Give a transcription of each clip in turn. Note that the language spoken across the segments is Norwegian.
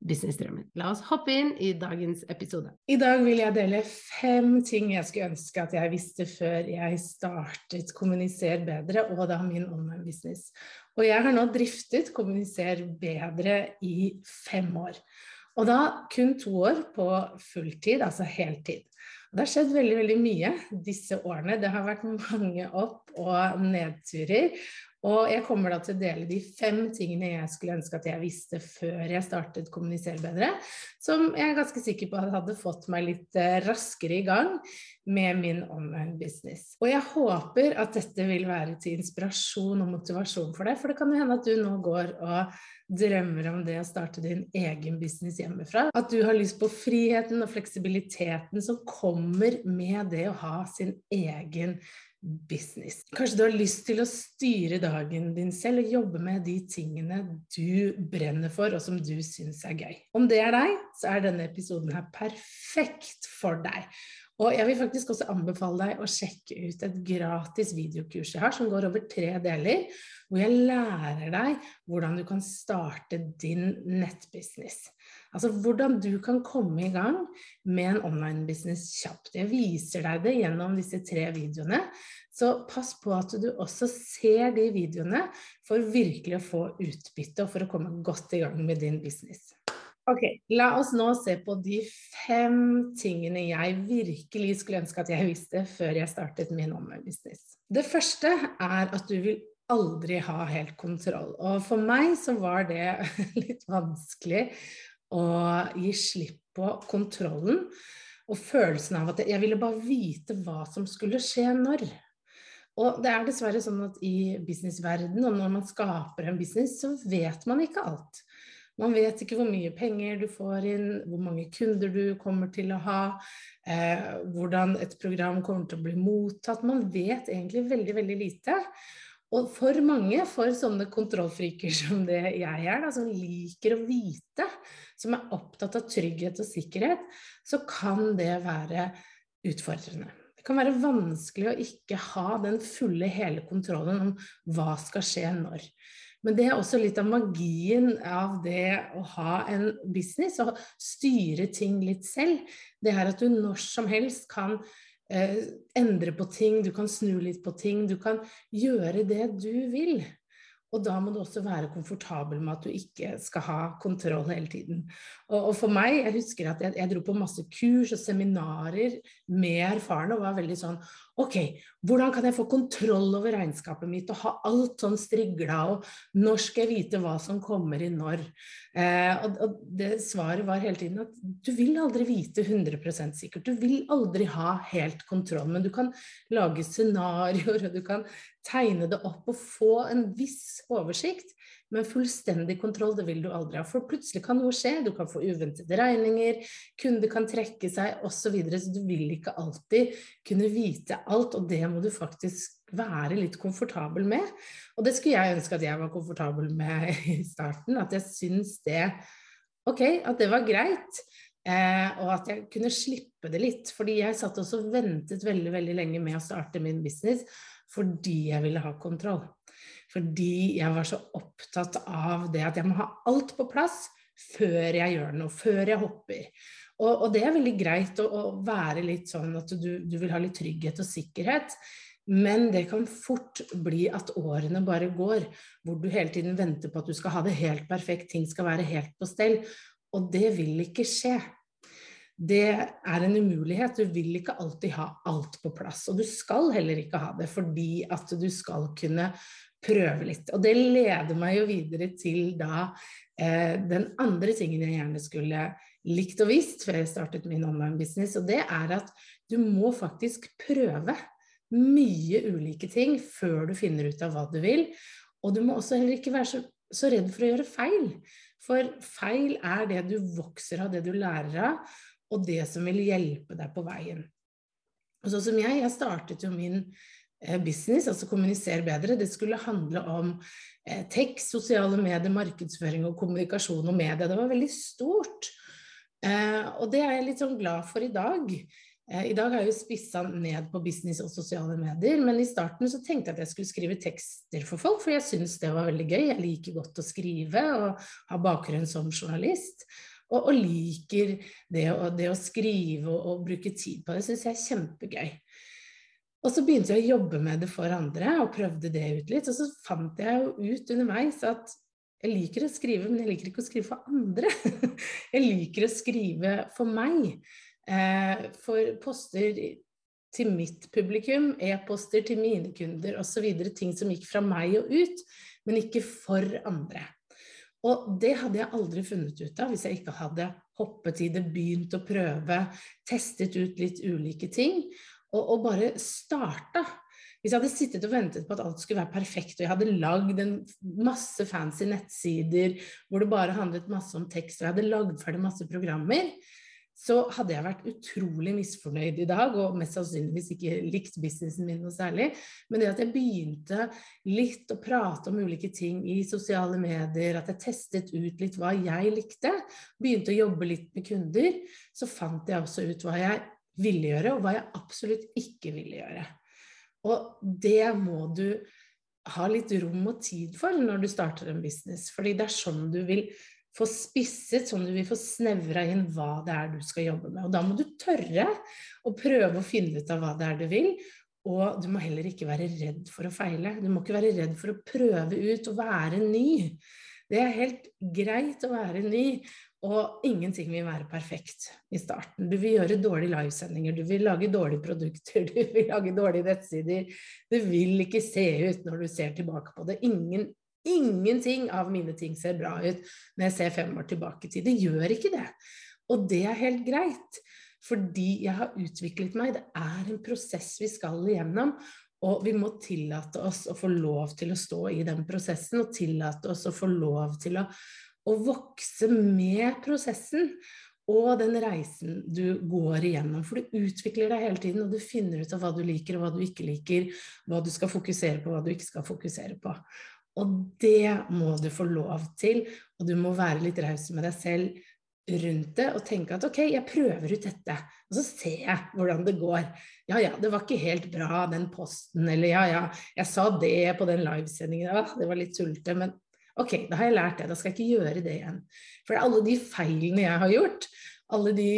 businessdrømmen. La oss hoppe inn i dagens episode. I dag vil jeg dele fem ting jeg skulle ønske at jeg visste før jeg startet Kommuniser bedre, og da min online-business. Og jeg har nå driftet Kommuniser bedre i fem år. Og da kun to år på fulltid, altså heltid. Det har skjedd veldig veldig mye disse årene. Det har vært mange opp- og nedturer. Og jeg kommer da til å dele de fem tingene jeg skulle ønske at jeg visste før jeg startet Kommunisere bedre, som jeg er ganske sikker på hadde fått meg litt eh, raskere i gang med min online business. Og jeg håper at dette vil være til inspirasjon og motivasjon for deg, for det kan jo hende at du nå går og drømmer om det å starte din egen business hjemmefra. At du har lyst på friheten og fleksibiliteten som kommer med det å ha sin egen business. Kanskje du har lyst til å styre dagen din selv og jobbe med de tingene du brenner for, og som du syns er gøy. Om det er deg, så er denne episoden her perfekt for deg. Og jeg vil faktisk også anbefale deg å sjekke ut et gratis videokurs jeg har, som går over tre deler, hvor jeg lærer deg hvordan du kan starte din nettbusiness. Altså hvordan du kan komme i gang med en online-business kjapt. Jeg viser deg det gjennom disse tre videoene, så pass på at du også ser de videoene for virkelig å få utbytte og for å komme godt i gang med din business. Ok, La oss nå se på de fem tingene jeg virkelig skulle ønske at jeg visste før jeg startet min online-business. Det første er at du vil aldri ha helt kontroll. Og for meg så var det litt vanskelig å gi slipp på kontrollen og følelsen av at jeg ville bare vite hva som skulle skje når. Og det er dessverre sånn at i businessverdenen, og når man skaper en business, så vet man ikke alt. Man vet ikke hvor mye penger du får inn, hvor mange kunder du kommer til å ha, eh, hvordan et program kommer til å bli mottatt. Man vet egentlig veldig, veldig lite. Og for mange, for sånne kontrollfriker som det jeg er, da, som liker å vite, som er opptatt av trygghet og sikkerhet, så kan det være utfordrende. Det kan være vanskelig å ikke ha den fulle, hele kontrollen om hva skal skje når. Men det er også litt av magien av det å ha en business og styre ting litt selv. Det er at du når som helst kan eh, endre på ting, du kan snu litt på ting, du kan gjøre det du vil. Og da må du også være komfortabel med at du ikke skal ha kontroll hele tiden. Og, og for meg, jeg husker at jeg, jeg, dro på masse kurs og seminarer med erfarne og var veldig sånn Ok, hvordan kan jeg få kontroll over regnskapet mitt og ha alt sånn strigla, og når skal jeg vite hva som kommer i når? Eh, og, og, det svaret var hele tiden at du vil aldri vite 100% sikkert. Du vil aldri ha helt kontroll, men du kan lage scenarioer, og du kan tegne det opp og få en viss oversikt. Men fullstendig kontroll det vil du aldri ha. For plutselig kan noe skje. Du kan få uventede regninger, kunder kan trekke seg osv. Så, videre, så du vil ikke alltid kunne vite alt, og det må du faktisk være litt komfortabel med. Og det skulle jeg ønske at jeg var komfortabel med i starten. At jeg syns det Ok, at det var greit. Eh, og at jeg kunne slippe det litt. Fordi jeg satt også og ventet veldig veldig lenge med å starte min business fordi jeg ville ha kontroll. Fordi jeg var så opptatt av det at jeg må ha alt på plass før jeg gjør noe, før jeg hopper. Og, og det er veldig greit å, å, være litt sånn at du, du vil ha litt trygghet og sikkerhet. Men det kan fort bli at årene bare går, hvor du hele tiden venter på at du skal ha det helt perfekt, ting skal være helt på stell. Og det vil ikke skje. Det er en umulighet. Du vil ikke alltid ha alt på plass. Og du skal heller ikke ha det, fordi at du skal kunne prøve litt. Og det leder meg jo videre til da eh, den andre tingen jeg gjerne skulle likt og visst før jeg startet min online business, og det er at du må faktisk prøve mye ulike ting før du finner ut av hva du vil. Og du må også heller ikke være så, så redd for å gjøre feil. For feil er det du vokser av, det du lærer av, og det som vil hjelpe deg på veien. Og sånn som jeg, jeg startet jo min eh, business, altså kommunisere bedre. Det skulle handle om eh, tekst, sosiale medier, markedsføring og kommunikasjon og media. Det var veldig stort. Eh, og det er jeg litt sånn glad for i dag. I dag har jeg jo spissa ned på business og sosiale medier, men i starten så tenkte jeg at jeg skulle skrive tekster for folk, for jeg syns det var veldig gøy. Jeg liker godt å skrive og har bakgrunn som journalist. Og, og liker det å, det å, skrive og, og, bruke tid på det. syns jeg er kjempegøy. Og så begynte jeg å jobbe med det for andre og prøvde det ut litt. Og så fant jeg jo ut underveis at jeg liker å skrive, men jeg liker ikke å skrive for andre. Jeg liker å skrive for meg. Eh, for poster til mitt publikum, e-poster til mine kunder osv. Ting som gikk fra meg og ut, men ikke for andre. Og det hadde jeg aldri funnet ut av hvis jeg ikke hadde hoppet i det, begynt å prøve, testet ut litt ulike ting, og, og bare starta. Hvis jeg hadde sittet og ventet på at alt skulle være perfekt, og jeg hadde lagd masse fancy nettsider hvor det bare handlet masse om tekst, og jeg hadde lagd ferdig masse programmer, så hadde jeg vært utrolig misfornøyd i dag, og mest sannsynligvis ikke likt businessen min noe særlig. Men det at jeg begynte litt å prate om ulike ting i sosiale medier, at jeg testet ut litt hva jeg likte, begynte å jobbe litt med kunder, så fant jeg også ut hva jeg ville gjøre, og hva jeg absolutt ikke ville gjøre. Og det må du ha litt rom og tid for når du starter en business, fordi det er sånn du vil få spisset, sånn at du vil få snevra inn hva det er du skal jobbe med. Og da må du tørre å prøve å finne ut av hva det er du vil. Og du må heller ikke være redd for å feile. Du må ikke være redd for å prøve ut og være ny. Det er helt greit å være ny, og ingenting vil være perfekt i starten. Du vil gjøre dårlige livesendinger, du vil lage dårlige produkter, du vil lage dårlige nettsider. Det vil ikke se ut når du ser tilbake på det. Ingen Ingenting av mine ting ser bra ut når jeg ser fem år tilbake i tid. Det gjør ikke det. Og det er helt greit. Fordi jeg har utviklet meg. Det er en prosess vi skal igjennom. Og vi må tillate oss å få lov til å stå i den prosessen, og tillate oss å få lov til å, å vokse med prosessen og den reisen du går igjennom. For du utvikler deg hele tiden, og du finner ut av hva du liker og hva du ikke liker, hva du skal fokusere på, hva du ikke skal fokusere på. Og det må du få lov til, og du må være litt raus med deg selv rundt det og tenke at ok, jeg prøver ut dette, og så ser jeg hvordan det går. Ja ja, det var ikke helt bra den posten, eller ja ja, jeg sa det på den livesendingen, ja, det var litt tullete, men ok, da har jeg lært det, da skal jeg ikke gjøre det igjen. For alle de feilene jeg har gjort, alle de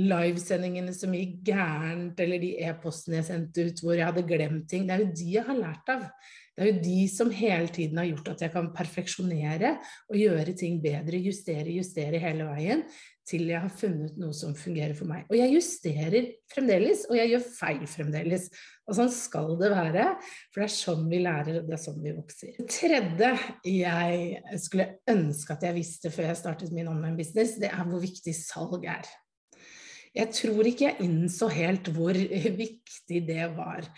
livesendingene som gikk gærent, eller de e-postene jeg sendte ut hvor jeg hadde glemt ting, det er jo de jeg har lært av. Det er jo de som hele tiden har gjort at jeg kan perfeksjonere og gjøre ting bedre, justere, justere hele veien til jeg har funnet noe som fungerer for meg. Og jeg justerer fremdeles, og jeg gjør feil fremdeles. Og sånn skal det være, for det er sånn vi lærer, og det er sånn vi vokser. Det tredje jeg skulle ønske at jeg visste før jeg startet min online business, det er hvor viktig salg er. Jeg tror ikke jeg innså helt hvor viktig det var.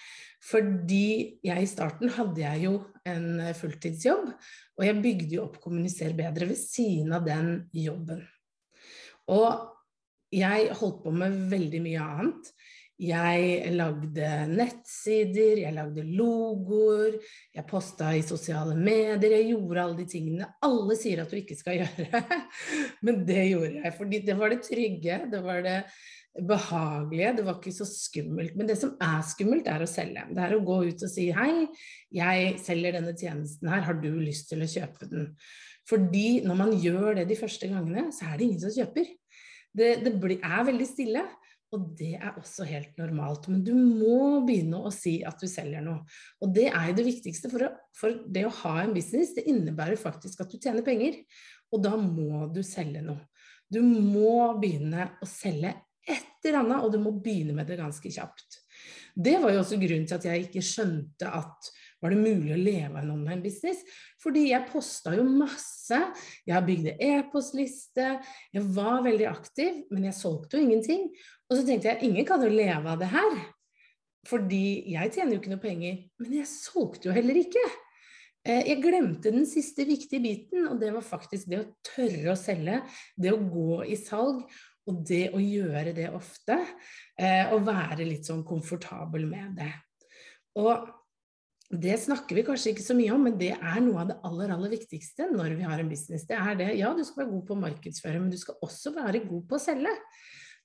Fordi jeg i starten hadde jeg jo en eh, fulltidsjobb, og jeg bygde jo opp Kommuniser bedre ved siden av den jobben. Og jeg holdt på med veldig mye annet. Jeg lagde nettsider, jeg lagde logoer, jeg posta i sosiale medier, jeg gjorde alle de tingene alle sier at du ikke skal gjøre. Men det gjorde jeg, fordi det var det trygge, det var det behagelige, det var ikke så skummelt. Men det som er skummelt, er å selge. Det er å gå ut og si hei, jeg selger denne tjenesten her, har du lyst til å kjøpe den? Fordi når man gjør det de første gangene, så er det ingen som kjøper. Det, det er veldig stille, og det er også helt normalt. Men du må begynne å si at du selger noe. Og det er jo det viktigste, for, å, for det å ha en business, det innebærer faktisk at du tjener penger. Og da må du selge noe. Du må begynne å selge et eller annet, og du må begynne med det ganske kjapt. Det var jo også grunnen til at jeg ikke skjønte at var det mulig å leve av en online business? Fordi jeg posta jo masse. Jeg bygde e-postliste. Jeg var veldig aktiv, men jeg solgte jo ingenting. Og så tenkte jeg ingen kan jo leve av det her. Fordi jeg tjener jo ikke noe penger. Men jeg solgte jo heller ikke. Eh, jeg glemte den siste viktige biten, og det var faktisk det å tørre å selge. Det å gå i salg, og det å gjøre det ofte. Eh, og være litt sånn komfortabel med det. Og det snakker vi kanskje ikke så mye om, men det er noe av det aller, aller viktigste når vi har en business. Det er det, ja, du skal være god på å markedsføre, men du skal også være god på å selge.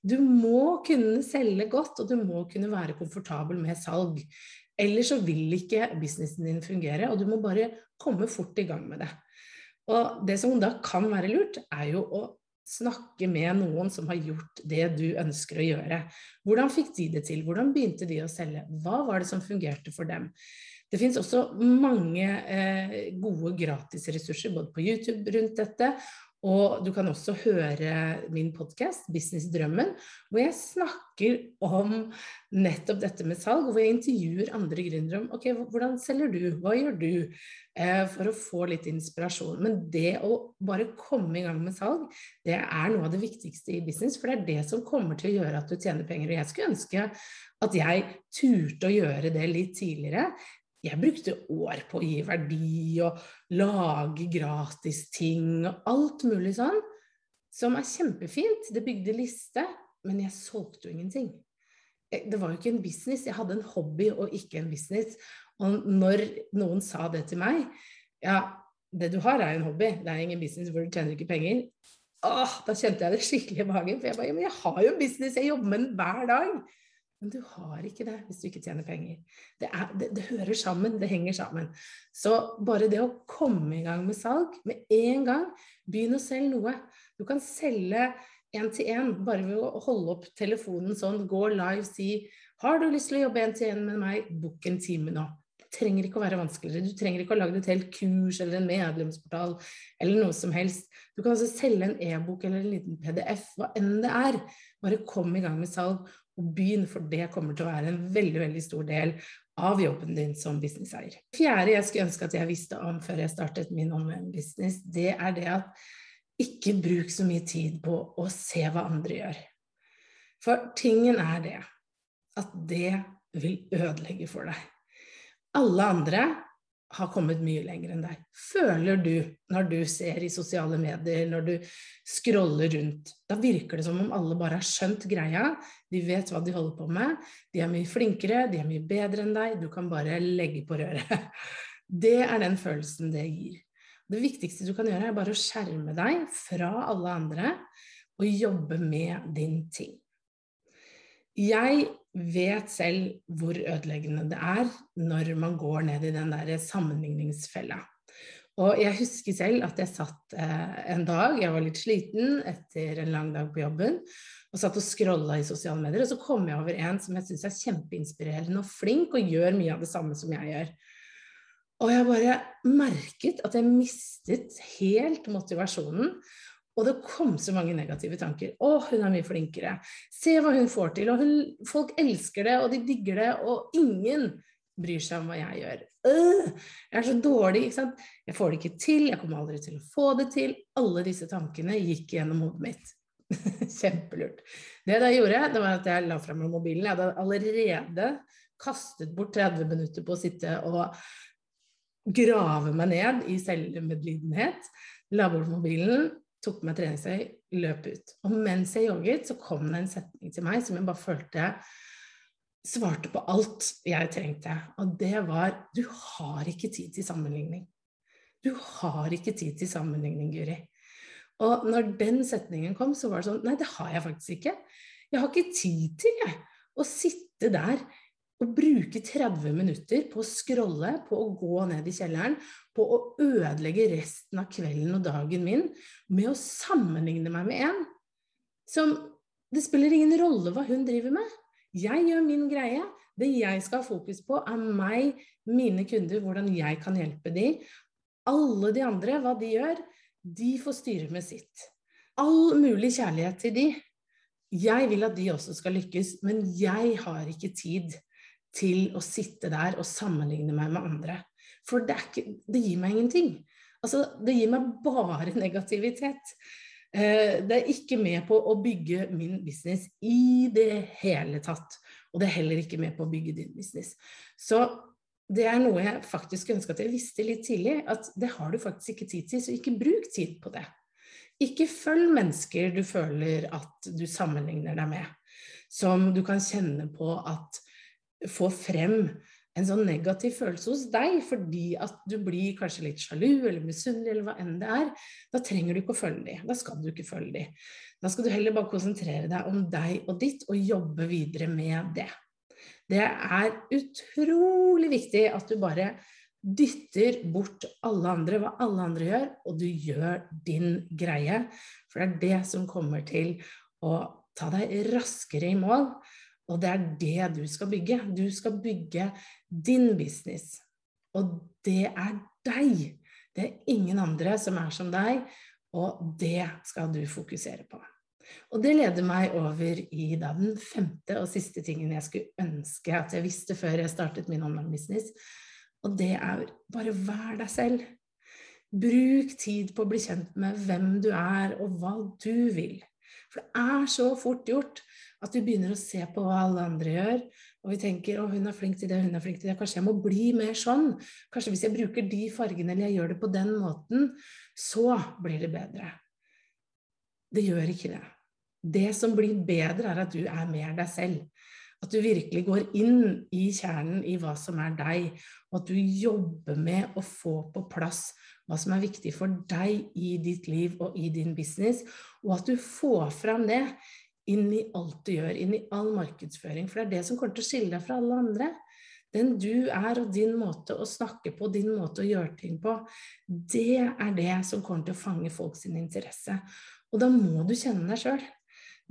Du må kunne selge godt, og du må kunne være komfortabel med salg. Ellers så vil ikke businessen din fungere, og du må bare komme fort i gang med det. Og det som da kan være lurt, er jo å snakke med noen som har gjort det du ønsker å gjøre. Hvordan fikk de det til? Hvordan begynte de å selge? Hva var det som fungerte for dem? Det finnes også mange eh, gode gratisressurser både på YouTube rundt dette, og du kan også høre min podkast, Businessdrømmen, hvor jeg snakker om nettopp dette med salg, hvor jeg intervjuer andre gründere om ok, hvordan selger du, hva gjør du, eh, for å få litt inspirasjon. Men det å bare komme i gang med salg, det er noe av det viktigste i business, for det er det som kommer til å gjøre at du tjener penger. Og jeg skulle ønske at jeg turte å gjøre det litt tidligere jeg brukte år på å gi verdi og lage gratis ting og alt mulig sånn, som er kjempefint. Det bygde liste, men jeg solgte jo ingenting. Det var jo ikke en business, jeg hadde en hobby og ikke en business. Og når noen sa det til meg, ja, det du har er en hobby, det er ingen business hvor du tjener ikke penger. Åh, da kjente jeg det skikkelig i magen, for jeg bare, ja, men jeg har jo en business, jeg jobber med den hver dag. Men du har ikke det hvis du ikke tjener penger. Det, er, det, det, hører sammen, det henger sammen. Så bare det å komme i gang med salg med en gang, begynn å selge noe. Du kan selge én til én bare ved å holde opp telefonen sånn, gå live, si har du lyst til å jobbe én til én med meg, book en time nå. Det trenger ikke å være vanskeligere. Du trenger ikke å lage et helt kurs eller en medlemsportal eller noe som helst. Du kan også selge en e-bok eller en liten PDF, hva enn det er. Bare kom i gang med salg, og begynn, for det kommer til å være en veldig, veldig stor del av jobben din som businesseier. Det fjerde jeg skulle ønske at jeg visste om før jeg startet min online-business, det er det at ikke bruk så mye tid på å se hva andre gjør. For tingen er det at det vil ødelegge for deg. Alle andre har kommet mye lenger enn deg. Føler du når du ser i sosiale medier, når du scroller rundt, da virker det som om alle bare har skjønt greia, de vet hva de holder på med, de er mye flinkere, de er mye bedre enn deg, du kan bare legge på røret. Det er den følelsen det gir. Det viktigste du kan gjøre, er bare å skjerme deg fra alle andre og jobbe med din ting. Jeg vet selv hvor ødeleggende det er når man går ned i den der sammenligningsfella. Og jeg husker selv at jeg satt eh, en dag, jeg var litt sliten etter en lang dag på jobben, og satt og scrolla i sosiale medier, og så kom jeg over en som jeg syns er kjempeinspirerende og flink, og gjør mye av det samme som jeg gjør. Og jeg bare merket at jeg mistet helt motivasjonen. Og det kom så mange negative tanker. 'Å, hun er mye flinkere. Se hva hun får til.' Og hun, folk elsker det, og de digger det, og ingen bryr seg om hva jeg gjør. Øh, jeg er så dårlig. ikke sant? Jeg får det ikke til, jeg kommer aldri til å få det til. Alle disse tankene gikk gjennom hodet mitt. Kjempelurt. Det jeg gjorde, det var at jeg la frem mobilen. Jeg hadde allerede kastet bort 30 minutter på å sitte og grave meg ned i selvmedlidenhet. La bort mobilen, tok på meg treningstøy, løp ut. Og mens jeg jogget, så kom det en setning til meg som jeg bare følte svarte på alt jeg trengte. Og det var Du har ikke tid til sammenligning. Du har ikke tid til sammenligning, Guri. Og når den setningen kom, så var det sånn Nei, det har jeg faktisk ikke. Jeg har ikke tid til, jeg, å sitte der å bruke 30 minutter på å scrolle, på å gå ned i kjelleren, på å ødelegge resten av kvelden og dagen min med å sammenligne meg med en som Det spiller ingen rolle hva hun driver med. Jeg gjør min greie. Det jeg skal ha fokus på, er meg, mine kunder, hvordan jeg kan hjelpe dem. Alle de andre, hva de gjør, de får styre med sitt. All mulig kjærlighet til de. jeg vil at de også skal lykkes, men jeg har ikke tid til å sitte der og sammenligne meg med andre. For det, ikke, det gir meg ingenting. Altså, det gir meg bare negativitet. Eh, det er ikke med på å bygge min business i det hele tatt. Og det er heller ikke med på å bygge din business. Så det er noe jeg faktisk ønska at jeg visste litt tidlig, at det har du faktisk ikke tid til, så ikke bruk tid på det. Ikke følg mennesker du føler at du sammenligner deg med, som du kan kjenne på at får frem en sånn negativ følelse hos deg fordi at du blir kanskje litt sjalu eller misunnelig eller hva enn det er, da trenger du ikke å følge dem. Da skal du ikke følge dem. Da skal du heller bare konsentrere deg om deg og ditt og jobbe videre med det. Det er utrolig viktig at du bare dytter bort alle andre, hva alle andre gjør, og du gjør din greie. For det er det som kommer til å ta deg raskere i mål. Og det er det du skal bygge. Du skal bygge din business. Og det er deg. Det er ingen andre som er som deg, og det skal du fokusere på. Og det leder meg over i den femte og siste tingen jeg skulle ønske at jeg visste før jeg startet min online-business, og det er bare vær deg selv. Bruk tid på å bli kjent med hvem du er, og hva du vil. For det er så fort gjort at vi begynner å se på hva alle andre gjør, og vi tenker 'Å, hun er flink til det, hun er flink til det. Kanskje jeg må bli mer sånn.' Kanskje hvis jeg bruker de fargene, eller jeg gjør det på den måten, så blir det bedre. Det gjør ikke det. Det som blir bedre, er at du er mer deg selv. At du virkelig går inn i kjernen i hva som er deg, og at du jobber med å få på plass hva som er viktig for deg i ditt liv og i din business, og at du får fram det inn i alt du gjør, inn i all markedsføring. For det er det som kommer til å skille deg fra alle andre. Den du er og din måte å snakke på, din måte å gjøre ting på, det er det som kommer til å fange folk sin interesse. Og da må du kjenne deg sjøl.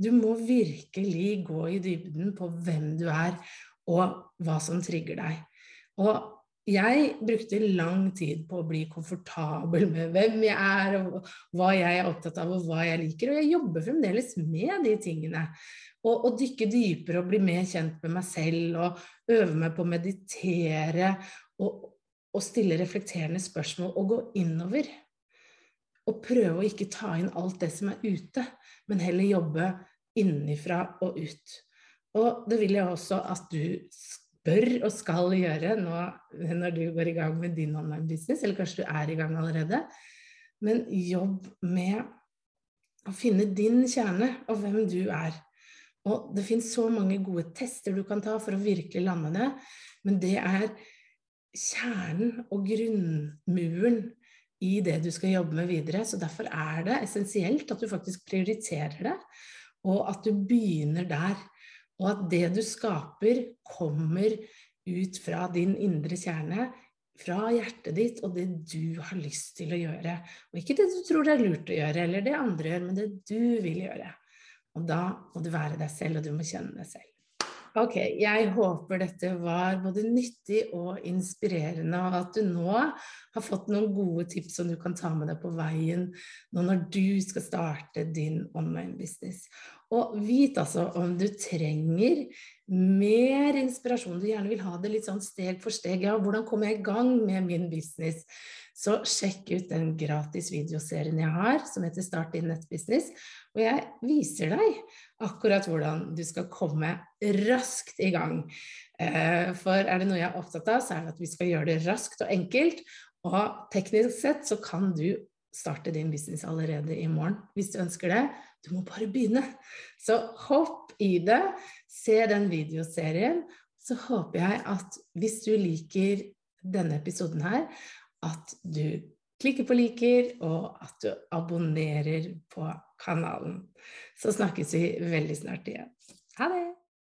Du må virkelig gå i dybden på hvem du er, og hva som trigger deg. Og jeg brukte lang tid på å bli komfortabel med hvem jeg er, og hva jeg er opptatt av, og hva jeg liker. Og jeg jobber fremdeles med de tingene. Og, og dykke dypere og bli mer kjent med meg selv, og øve meg på å meditere, og, og stille reflekterende spørsmål, og gå innover. Og prøve å ikke ta inn alt det som er ute, men heller jobbe innenfra og ut. Og det vil jeg også at du bør og skal gjøre nå når du går i gang med din online business, eller kanskje du er i gang allerede. Men jobb med å finne din kjerne og hvem du er. Og det fins så mange gode tester du kan ta for å virkelig lande det, men det er kjernen og grunnmuren i det du skal jobbe med videre. Så derfor er det essensielt at du faktisk prioriterer det, og at du begynner der. Og at det du skaper, kommer ut fra din indre kjerne, fra hjertet ditt og det du har lyst til å gjøre. Og ikke det du tror det er lurt å gjøre, eller det andre gjør, men det du vil gjøre. Og da må du være deg selv, og du må kjenne deg selv. Ok, jeg håper dette var både nyttig og inspirerende, og at du nå har fått noen gode tips som du kan ta med deg på veien nå når du skal starte din online business. Og vit altså om du trenger mer inspirasjon, du gjerne vil ha det litt sånn steg for steg. Ja, hvordan kommer jeg i gang med min business? Så sjekk ut den gratis videoserien jeg har, som heter Start din nettbusiness. Og jeg viser deg akkurat hvordan du skal komme raskt i gang. Eh, for er det noe jeg er opptatt av, så er det at vi skal gjøre det raskt og enkelt. Og teknisk sett så kan du starte din business allerede i morgen hvis du ønsker det. Du må bare begynne. Så hopp i det. Se den videoserien. Så håper jeg at hvis du liker denne episoden her, at du klikker på liker, og at du abonnerer på kanalen. Så snakkes vi veldig snart igjen. Ha det!